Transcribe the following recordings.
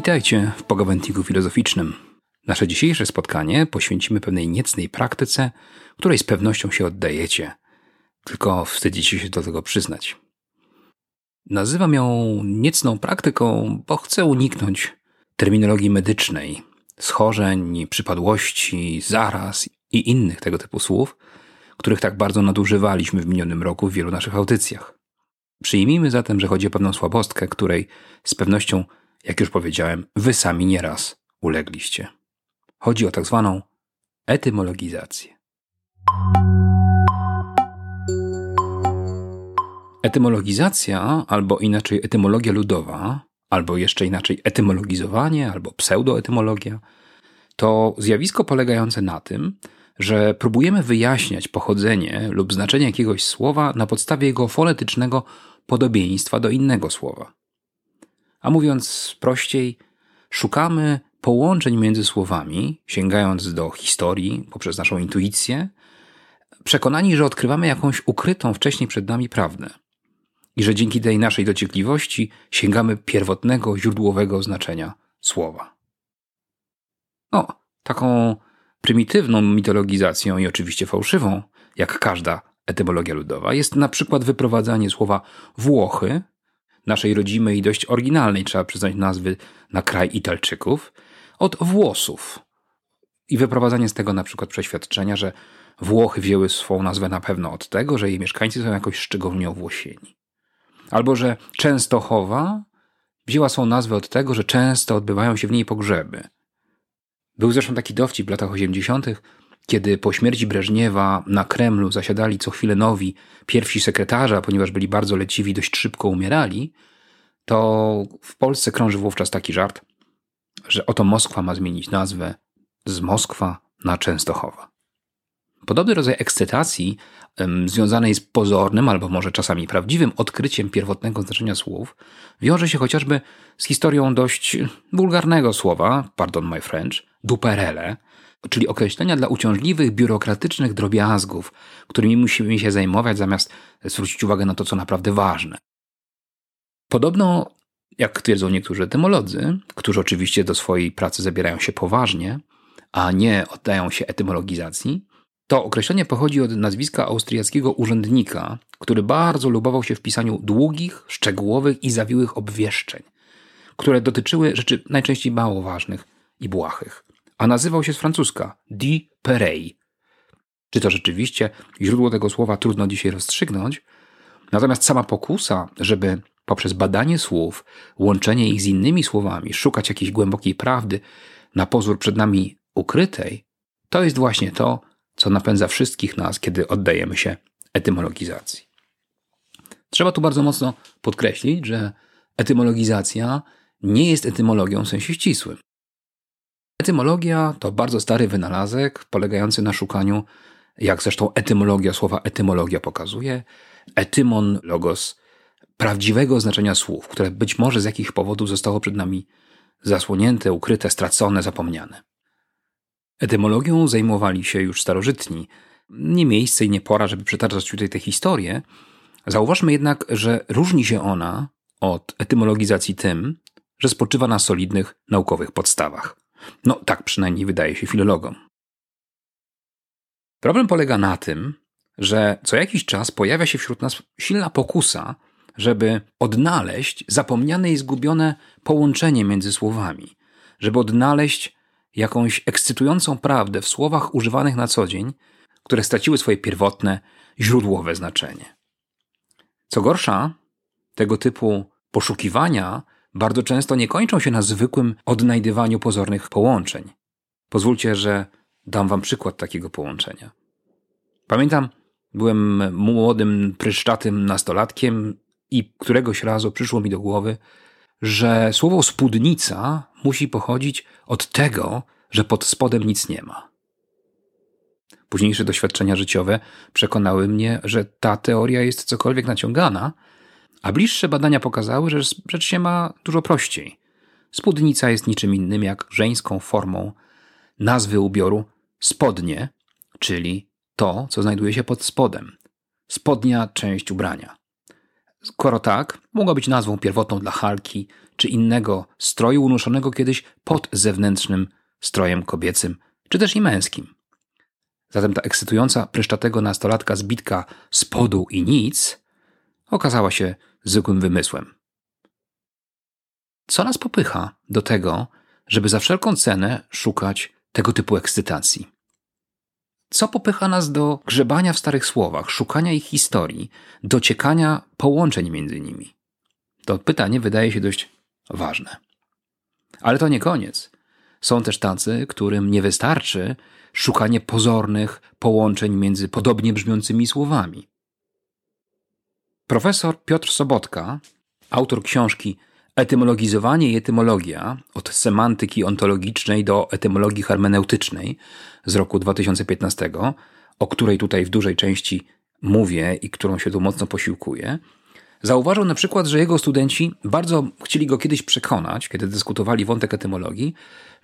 Witajcie w pogawędniku filozoficznym. Nasze dzisiejsze spotkanie poświęcimy pewnej niecnej praktyce, której z pewnością się oddajecie, tylko wstydzicie się do tego przyznać. Nazywam ją niecną praktyką, bo chcę uniknąć terminologii medycznej, schorzeń, przypadłości, zaraz i innych tego typu słów, których tak bardzo nadużywaliśmy w minionym roku w wielu naszych audycjach. Przyjmijmy zatem, że chodzi o pewną słabostkę, której z pewnością, jak już powiedziałem, wy sami nieraz ulegliście. Chodzi o tak zwaną etymologizację. Etymologizacja, albo inaczej etymologia ludowa, albo jeszcze inaczej etymologizowanie, albo pseudoetymologia, to zjawisko polegające na tym, że próbujemy wyjaśniać pochodzenie lub znaczenie jakiegoś słowa na podstawie jego fonetycznego podobieństwa do innego słowa. A mówiąc prościej, szukamy połączeń między słowami, sięgając do historii poprzez naszą intuicję, przekonani, że odkrywamy jakąś ukrytą wcześniej przed nami prawdę i że dzięki tej naszej dociekliwości sięgamy pierwotnego, źródłowego znaczenia słowa. No, taką prymitywną mitologizacją i oczywiście fałszywą, jak każda etymologia ludowa, jest na przykład wyprowadzanie słowa Włochy, naszej rodzimej i dość oryginalnej, trzeba przyznać nazwy na kraj Italczyków, od włosów. I wyprowadzanie z tego na przykład przeświadczenia, że Włochy wzięły swą nazwę na pewno od tego, że jej mieszkańcy są jakoś szczególnie owłosieni. Albo że Częstochowa wzięła swą nazwę od tego, że często odbywają się w niej pogrzeby. Był zresztą taki dowcip w latach 80., kiedy po śmierci Breżniewa na Kremlu zasiadali co chwilę nowi pierwsi sekretarza, ponieważ byli bardzo leciwi, dość szybko umierali, to w Polsce krążył wówczas taki żart, że oto Moskwa ma zmienić nazwę z Moskwa na Częstochowa. Podobny rodzaj ekscytacji um, związanej z pozornym albo może czasami prawdziwym odkryciem pierwotnego znaczenia słów wiąże się chociażby z historią dość wulgarnego słowa, pardon my French, duperele, czyli określenia dla uciążliwych, biurokratycznych drobiazgów, którymi musimy się zajmować zamiast zwrócić uwagę na to, co naprawdę ważne. Podobno, jak twierdzą niektórzy etymolodzy, którzy oczywiście do swojej pracy zabierają się poważnie, a nie oddają się etymologizacji, to określenie pochodzi od nazwiska austriackiego urzędnika, który bardzo lubował się w pisaniu długich, szczegółowych i zawiłych obwieszczeń, które dotyczyły rzeczy najczęściej mało ważnych i błahych, a nazywał się z francuska Di Perey. Czy to rzeczywiście źródło tego słowa trudno dzisiaj rozstrzygnąć, natomiast sama pokusa, żeby poprzez badanie słów, łączenie ich z innymi słowami, szukać jakiejś głębokiej prawdy, na pozór przed nami ukrytej, to jest właśnie to, co napędza wszystkich nas, kiedy oddajemy się etymologizacji. Trzeba tu bardzo mocno podkreślić, że etymologizacja nie jest etymologią w sensie ścisłym. Etymologia to bardzo stary wynalazek polegający na szukaniu, jak zresztą etymologia słowa etymologia pokazuje, etymon logos, prawdziwego znaczenia słów, które być może z jakich powodów zostało przed nami zasłonięte, ukryte, stracone, zapomniane. Etymologią zajmowali się już starożytni. Nie miejsce i nie pora, żeby przytaczać tutaj tę historię. Zauważmy jednak, że różni się ona od etymologizacji tym, że spoczywa na solidnych naukowych podstawach. No tak przynajmniej wydaje się filologom. Problem polega na tym, że co jakiś czas pojawia się wśród nas silna pokusa, żeby odnaleźć zapomniane i zgubione połączenie między słowami, żeby odnaleźć jakąś ekscytującą prawdę w słowach używanych na co dzień, które straciły swoje pierwotne, źródłowe znaczenie. Co gorsza, tego typu poszukiwania bardzo często nie kończą się na zwykłym odnajdywaniu pozornych połączeń. Pozwólcie, że dam wam przykład takiego połączenia. Pamiętam, byłem młodym, pryszczatym nastolatkiem i któregoś razu przyszło mi do głowy, że słowo spódnica musi pochodzić od tego, że pod spodem nic nie ma. Późniejsze doświadczenia życiowe przekonały mnie, że ta teoria jest cokolwiek naciągana, a bliższe badania pokazały, że rzecz się ma dużo prościej. Spódnica jest niczym innym jak żeńską formą nazwy ubioru spodnie, czyli to, co znajduje się pod spodem. Spodnia część ubrania. Skoro tak, mogła być nazwą pierwotną dla halki czy innego stroju unoszonego kiedyś pod zewnętrznym strojem kobiecym, czy też i męskim. Zatem ta ekscytująca pryszczatego nastolatka zbitka spodu i nic okazała się zwykłym wymysłem. Co nas popycha do tego, żeby za wszelką cenę szukać tego typu ekscytacji? Co popycha nas do grzebania w starych słowach, szukania ich historii, dociekania połączeń między nimi? To pytanie wydaje się dość ważne. Ale to nie koniec. Są też tacy, którym nie wystarczy szukanie pozornych połączeń między podobnie brzmiącymi słowami. Profesor Piotr Sobotka, autor książki Etymologizowanie i etymologia od semantyki ontologicznej do etymologii hermeneutycznej z roku 2015, o której tutaj w dużej części mówię i którą się tu mocno posiłkuję, zauważył na przykład, że jego studenci bardzo chcieli go kiedyś przekonać, kiedy dyskutowali wątek etymologii,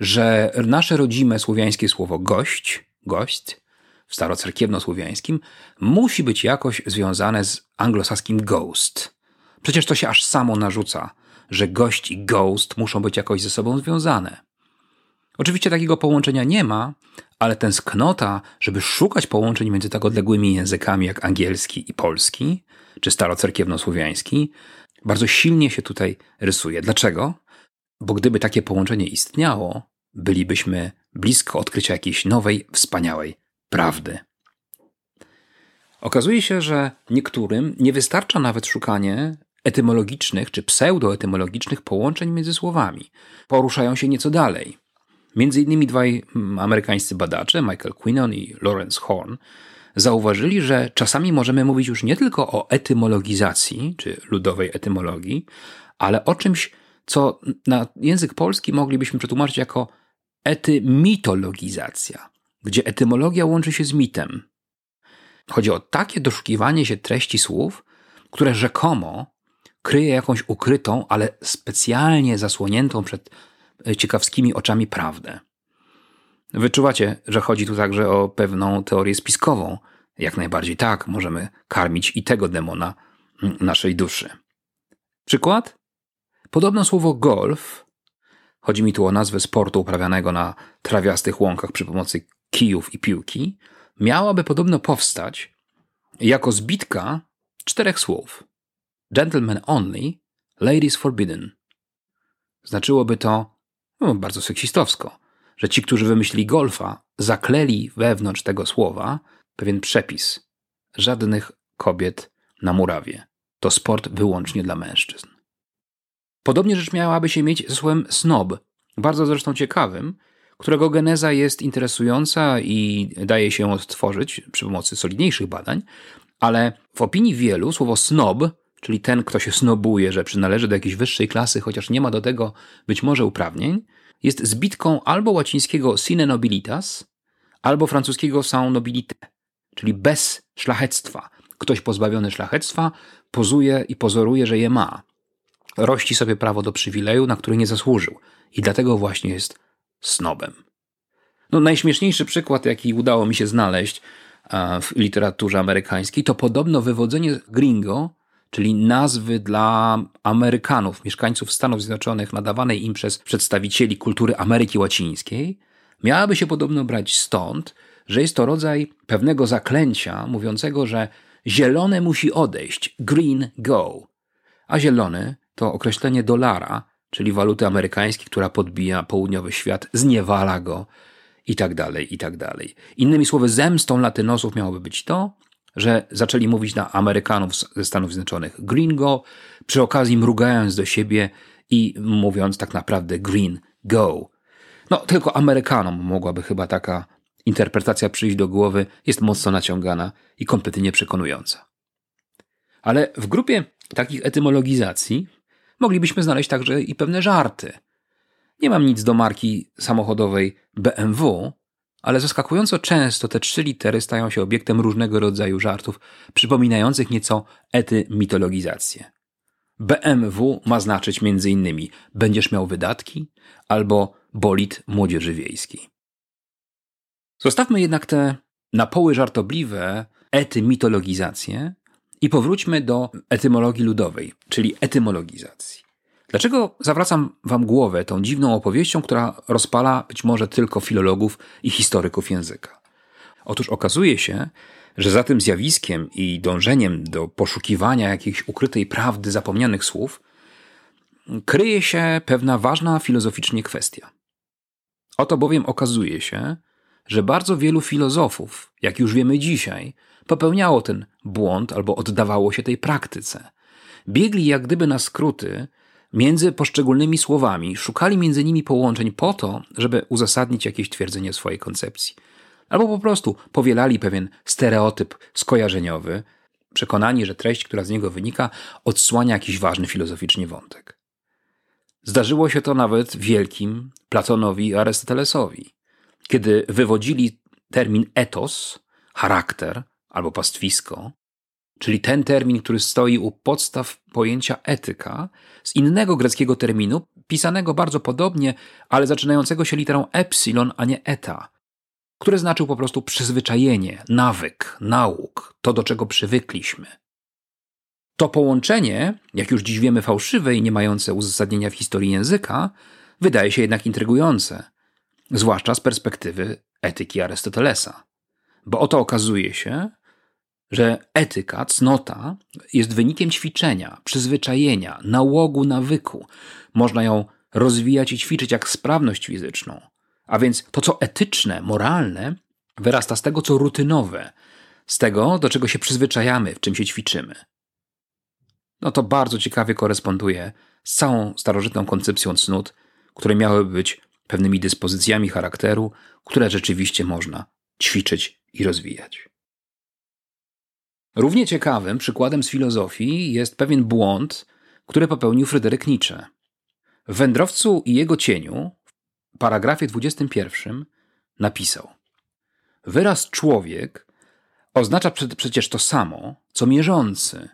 że nasze rodzime słowiańskie słowo gość, gość w starocerkiewno-słowiańskim musi być jakoś związane z anglosaskim ghost. Przecież to się aż samo narzuca, że gość i ghost muszą być jakoś ze sobą związane. Oczywiście takiego połączenia nie ma, ale tęsknota, żeby szukać połączeń między tak odległymi językami jak angielski i polski, czy starocerkiewno-słowiański, bardzo silnie się tutaj rysuje. Dlaczego? Bo gdyby takie połączenie istniało, bylibyśmy blisko odkrycia jakiejś nowej, wspaniałej prawdy. Okazuje się, że niektórym nie wystarcza nawet szukanie etymologicznych czy pseudoetymologicznych połączeń między słowami. Poruszają się nieco dalej. Między innymi dwaj amerykańscy badacze, Michael Quinnon i Lawrence Horn, zauważyli, że czasami możemy mówić już nie tylko o etymologizacji czy ludowej etymologii, ale o czymś, co na język polski moglibyśmy przetłumaczyć jako etymitologizacja, gdzie etymologia łączy się z mitem. Chodzi o takie doszukiwanie się treści słów, które rzekomo kryje jakąś ukrytą, ale specjalnie zasłoniętą przed e, ciekawskimi oczami prawdę. Wyczuwacie, że chodzi tu także o pewną teorię spiskową. Jak najbardziej tak, możemy karmić i tego demona naszej duszy. Przykład? Podobno słowo golf, chodzi mi tu o nazwę sportu uprawianego na trawiastych łąkach przy pomocy kijów i piłki, miałaby podobno powstać jako zbitka czterech słów. Gentlemen only, ladies forbidden. Znaczyłoby to, no, bardzo seksistowsko, że ci, którzy wymyślili golfa, zakleli wewnątrz tego słowa pewien przepis. Żadnych kobiet na murawie. To sport wyłącznie dla mężczyzn. Podobnie rzecz miałaby się mieć ze słowem snob, bardzo zresztą ciekawym, którego geneza jest interesująca i daje się odtworzyć przy pomocy solidniejszych badań, ale w opinii wielu słowo snob, czyli ten, kto się snobuje, że przynależy do jakiejś wyższej klasy, chociaż nie ma do tego być może uprawnień, jest zbitką albo łacińskiego sine nobilitas, albo francuskiego sans nobilité, czyli bez szlachectwa. Ktoś pozbawiony szlachectwa pozuje i pozoruje, że je ma. Rości sobie prawo do przywileju, na który nie zasłużył i dlatego właśnie jest snobem. No, najśmieszniejszy przykład, jaki udało mi się znaleźć w literaturze amerykańskiej, to podobno wywodzenie gringo czyli nazwy dla Amerykanów, mieszkańców Stanów Zjednoczonych, nadawanej im przez przedstawicieli kultury Ameryki Łacińskiej, miałaby się podobno brać stąd, że jest to rodzaj pewnego zaklęcia mówiącego, że zielone musi odejść, green go. A zielony to określenie dolara, czyli waluty amerykańskiej, która podbija południowy świat, zniewala go i tak dalej, i tak dalej. Innymi słowy, zemstą latynosów miałoby być to, że zaczęli mówić na Amerykanów ze Stanów Zjednoczonych gringo, przy okazji mrugając do siebie i mówiąc tak naprawdę green go. No, tylko Amerykanom mogłaby chyba taka interpretacja przyjść do głowy, jest mocno naciągana i kompletnie przekonująca. Ale w grupie takich etymologizacji moglibyśmy znaleźć także i pewne żarty. Nie mam nic do marki samochodowej BMW, ale zaskakująco często te trzy litery stają się obiektem różnego rodzaju żartów, przypominających nieco ety mitologizację. BMW ma znaczyć m.in. będziesz miał wydatki albo bolid młodzieży wiejskiej. Zostawmy jednak te na poły żartobliwe ety mitologizacje I powróćmy do etymologii ludowej, czyli etymologizacji. Dlaczego zawracam wam głowę tą dziwną opowieścią, która rozpala być może tylko filologów i historyków języka? Otóż okazuje się, że za tym zjawiskiem i dążeniem do poszukiwania jakiejś ukrytej prawdy zapomnianych słów kryje się pewna ważna filozoficznie kwestia. Oto bowiem okazuje się, że bardzo wielu filozofów, jak już wiemy dzisiaj, popełniało ten błąd albo oddawało się tej praktyce. Biegli jak gdyby na skróty między poszczególnymi słowami, szukali między nimi połączeń po to, żeby uzasadnić jakieś twierdzenie swojej koncepcji. Albo po prostu powielali pewien stereotyp skojarzeniowy, przekonani, że treść, która z niego wynika, odsłania jakiś ważny filozoficznie wątek. Zdarzyło się to nawet wielkim Platonowi i Arystotelesowi, kiedy wywodzili termin etos, charakter albo pastwisko, czyli ten termin, który stoi u podstaw pojęcia etyka, z innego greckiego terminu, pisanego bardzo podobnie, ale zaczynającego się literą epsilon, a nie eta, który znaczył po prostu przyzwyczajenie, nawyk, nauk, to do czego przywykliśmy. To połączenie, jak już dziś wiemy fałszywe i nie mające uzasadnienia w historii języka, wydaje się jednak intrygujące, zwłaszcza z perspektywy etyki Arystotelesa. Bo oto okazuje się, że etyka, cnota jest wynikiem ćwiczenia, przyzwyczajenia, nałogu, nawyku. Można ją rozwijać i ćwiczyć jak sprawność fizyczną. A więc to, co etyczne, moralne, wyrasta z tego, co rutynowe, z tego, do czego się przyzwyczajamy, w czym się ćwiczymy. No to bardzo ciekawie koresponduje z całą starożytną koncepcją cnót, które miały być pewnymi dyspozycjami charakteru, które rzeczywiście można ćwiczyć i rozwijać. Równie ciekawym przykładem z filozofii jest pewien błąd, który popełnił Fryderyk Nietzsche. W Wędrowcu i jego cieniu, w paragrafie 21, napisał: Wyraz człowiek oznacza przecież to samo, co mierzący.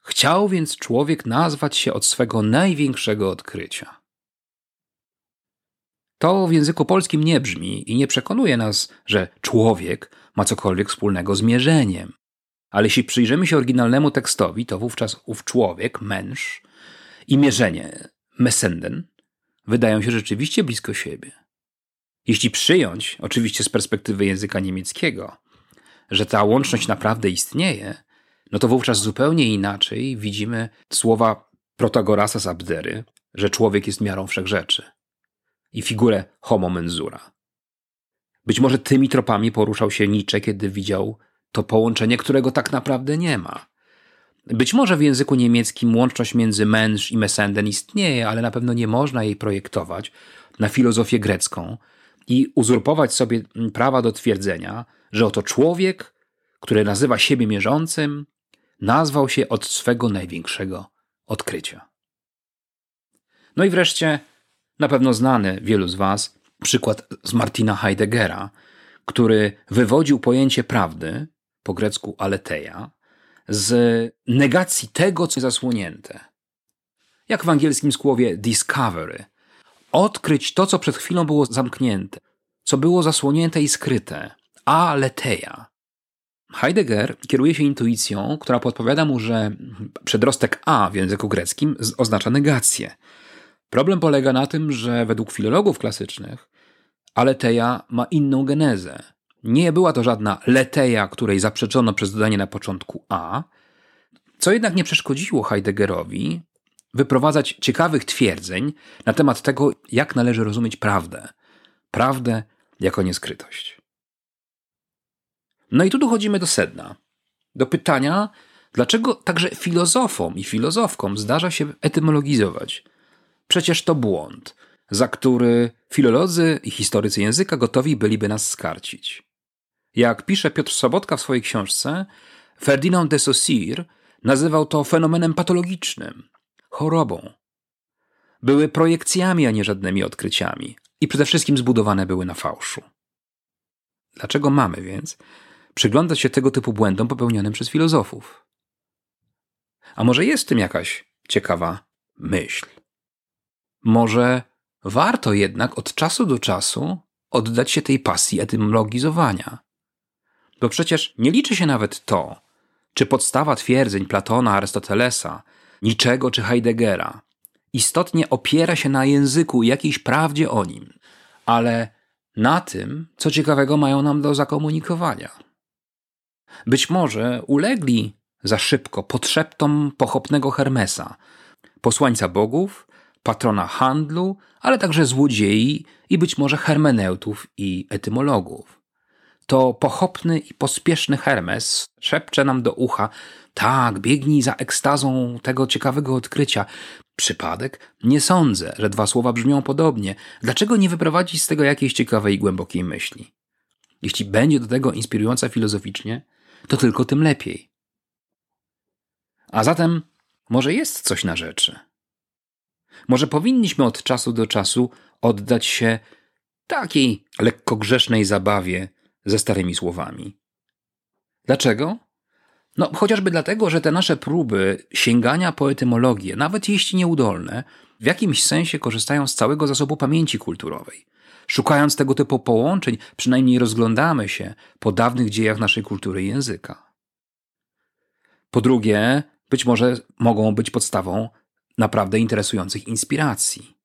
Chciał więc człowiek nazwać się od swego największego odkrycia. To w języku polskim nie brzmi i nie przekonuje nas, że człowiek ma cokolwiek wspólnego z mierzeniem. Ale jeśli przyjrzymy się oryginalnemu tekstowi, to wówczas ów człowiek, męż i mierzenie, mesenden, wydają się rzeczywiście blisko siebie. Jeśli przyjąć, oczywiście z perspektywy języka niemieckiego, że ta łączność naprawdę istnieje, no to wówczas zupełnie inaczej widzimy słowa Protagorasa z Abdery, że człowiek jest miarą wszechrzeczy i figurę homo mensura. Być może tymi tropami poruszał się Nietzsche, kiedy widział to połączenie, którego tak naprawdę nie ma. Być może w języku niemieckim łączność między męż i mesenden istnieje, ale na pewno nie można jej projektować na filozofię grecką i uzurpować sobie prawa do twierdzenia, że oto człowiek, który nazywa siebie mierzącym, nazwał się od swego największego odkrycia. No i wreszcie, na pewno znany wielu z Was, przykład z Martina Heideggera, który wywodził pojęcie prawdy po grecku aletheia, z negacji tego, co jest zasłonięte. Jak w angielskim słowie discovery. Odkryć to, co przed chwilą było zamknięte, co było zasłonięte i skryte. Aletheia. Heidegger kieruje się intuicją, która podpowiada mu, że przedrostek a w języku greckim oznacza negację. Problem polega na tym, że według filologów klasycznych aletheia ma inną genezę. Nie była to żadna leteja, której zaprzeczono przez dodanie na początku A, co jednak nie przeszkodziło Heideggerowi wyprowadzać ciekawych twierdzeń na temat tego, jak należy rozumieć prawdę. Prawdę jako nieskrytość. No i tu dochodzimy do sedna. Do pytania, dlaczego także filozofom i filozofkom zdarza się etymologizować. Przecież to błąd, za który filolodzy i historycy języka gotowi byliby nas skarcić. Jak pisze Piotr Sobotka w swojej książce, Ferdinand de Saussure nazywał to fenomenem patologicznym, chorobą. Były projekcjami, a nie żadnymi odkryciami i przede wszystkim zbudowane były na fałszu. Dlaczego mamy więc przyglądać się tego typu błędom popełnionym przez filozofów? A może jest w tym jakaś ciekawa myśl? Może warto jednak od czasu do czasu oddać się tej pasji etymologizowania? Bo przecież nie liczy się nawet to, czy podstawa twierdzeń Platona, Arystotelesa, Niczego czy Heideggera istotnie opiera się na języku i jakiejś prawdzie o nim, ale na tym, co ciekawego mają nam do zakomunikowania. Być może ulegli za szybko podszeptom pochopnego Hermesa, posłańca bogów, patrona handlu, ale także złodziei i być może hermeneutów i etymologów. To pochopny i pospieszny Hermes szepcze nam do ucha: Tak, biegnij za ekstazą tego ciekawego odkrycia. Przypadek? Nie sądzę, że dwa słowa brzmią podobnie. Dlaczego nie wyprowadzić z tego jakiejś ciekawej i głębokiej myśli? Jeśli będzie do tego inspirująca filozoficznie, to tylko tym lepiej. A zatem może jest coś na rzeczy. Może powinniśmy od czasu do czasu oddać się takiej lekko grzesznej zabawie ze starymi słowami. Dlaczego? No, chociażby dlatego, że te nasze próby sięgania po etymologię, nawet jeśli nieudolne, w jakimś sensie korzystają z całego zasobu pamięci kulturowej. Szukając tego typu połączeń, przynajmniej rozglądamy się po dawnych dziejach naszej kultury i języka. Po drugie, być może mogą być podstawą naprawdę interesujących inspiracji.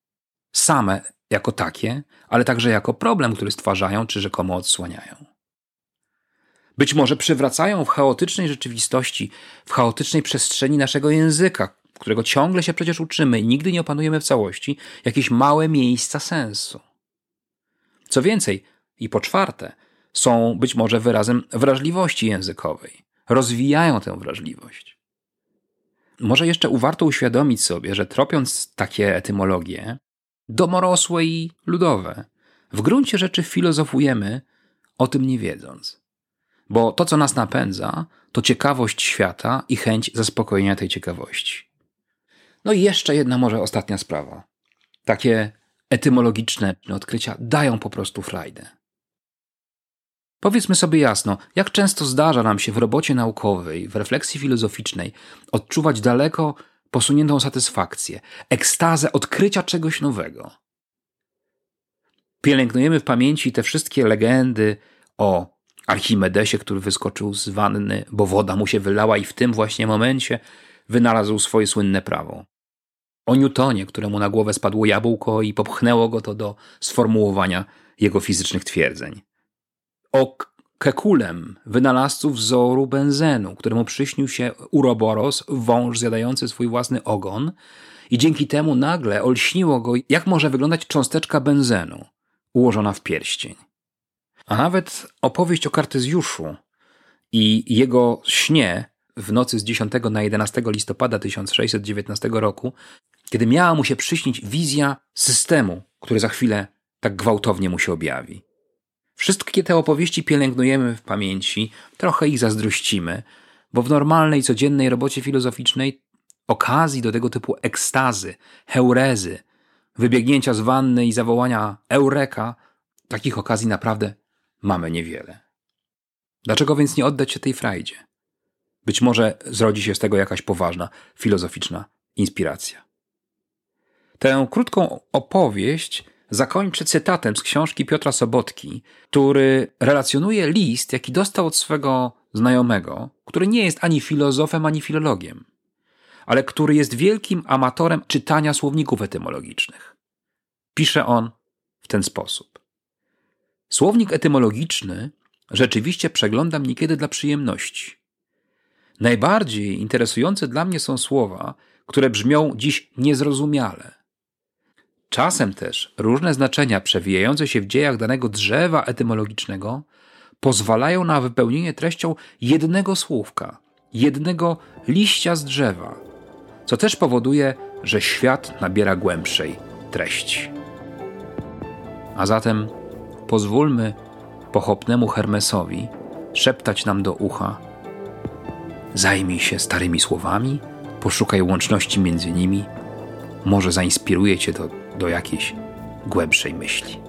Same jako takie, ale także jako problem, który stwarzają czy rzekomo odsłaniają. Być może przywracają w chaotycznej rzeczywistości, w chaotycznej przestrzeni naszego języka, którego ciągle się przecież uczymy i nigdy nie opanujemy w całości, jakieś małe miejsca sensu. Co więcej, i po czwarte, są być może wyrazem wrażliwości językowej. Rozwijają tę wrażliwość. Może jeszcze warto uświadomić sobie, że tropiąc takie etymologie, domorosłe i ludowe, w gruncie rzeczy filozofujemy, o tym nie wiedząc. Bo to, co nas napędza, to ciekawość świata i chęć zaspokojenia tej ciekawości. No i jeszcze jedna, może ostatnia sprawa. Takie etymologiczne odkrycia dają po prostu frajdę. Powiedzmy sobie jasno, jak często zdarza nam się w robocie naukowej, w refleksji filozoficznej odczuwać daleko posuniętą satysfakcję, ekstazę odkrycia czegoś nowego. Pielęgnujemy w pamięci te wszystkie legendy o Archimedesie, który wyskoczył z wanny, bo woda mu się wylała i w tym właśnie momencie wynalazł swoje słynne prawo. O Newtonie, któremu na głowę spadło jabłko i popchnęło go to do sformułowania jego fizycznych twierdzeń. O Kekulem, wynalazców wzoru benzenu, któremu przyśnił się Uroboros, wąż zjadający swój własny ogon i dzięki temu nagle olśniło go, jak może wyglądać cząsteczka benzenu ułożona w pierścień. A nawet opowieść o Kartezjuszu i jego śnie w nocy z 10 na 11 listopada 1619 roku, kiedy miała mu się przyśnić wizja systemu, który za chwilę tak gwałtownie mu się objawi. Wszystkie te opowieści pielęgnujemy w pamięci, trochę ich zazdrościmy, bo w normalnej, codziennej robocie filozoficznej okazji do tego typu ekstazy, heurezy, wybiegnięcia z wanny i zawołania eureka, takich okazji naprawdę mamy niewiele. Dlaczego więc nie oddać się tej frajdzie? Być może zrodzi się z tego jakaś poważna, filozoficzna inspiracja. Tę krótką opowieść zakończę cytatem z książki Piotra Sobotki, który relacjonuje list, jaki dostał od swego znajomego, który nie jest ani filozofem, ani filologiem, ale który jest wielkim amatorem czytania słowników etymologicznych. Pisze on w ten sposób. Słownik etymologiczny rzeczywiście przeglądam niekiedy dla przyjemności. Najbardziej interesujące dla mnie są słowa, które brzmią dziś niezrozumiale – Czasem też różne znaczenia przewijające się w dziejach danego drzewa etymologicznego pozwalają na wypełnienie treścią jednego słówka, jednego liścia z drzewa, co też powoduje, że świat nabiera głębszej treści. A zatem pozwólmy pochopnemu Hermesowi szeptać nam do ucha: Zajmij się starymi słowami, poszukaj łączności między nimi, może zainspiruje cię do do jakiejś głębszej myśli.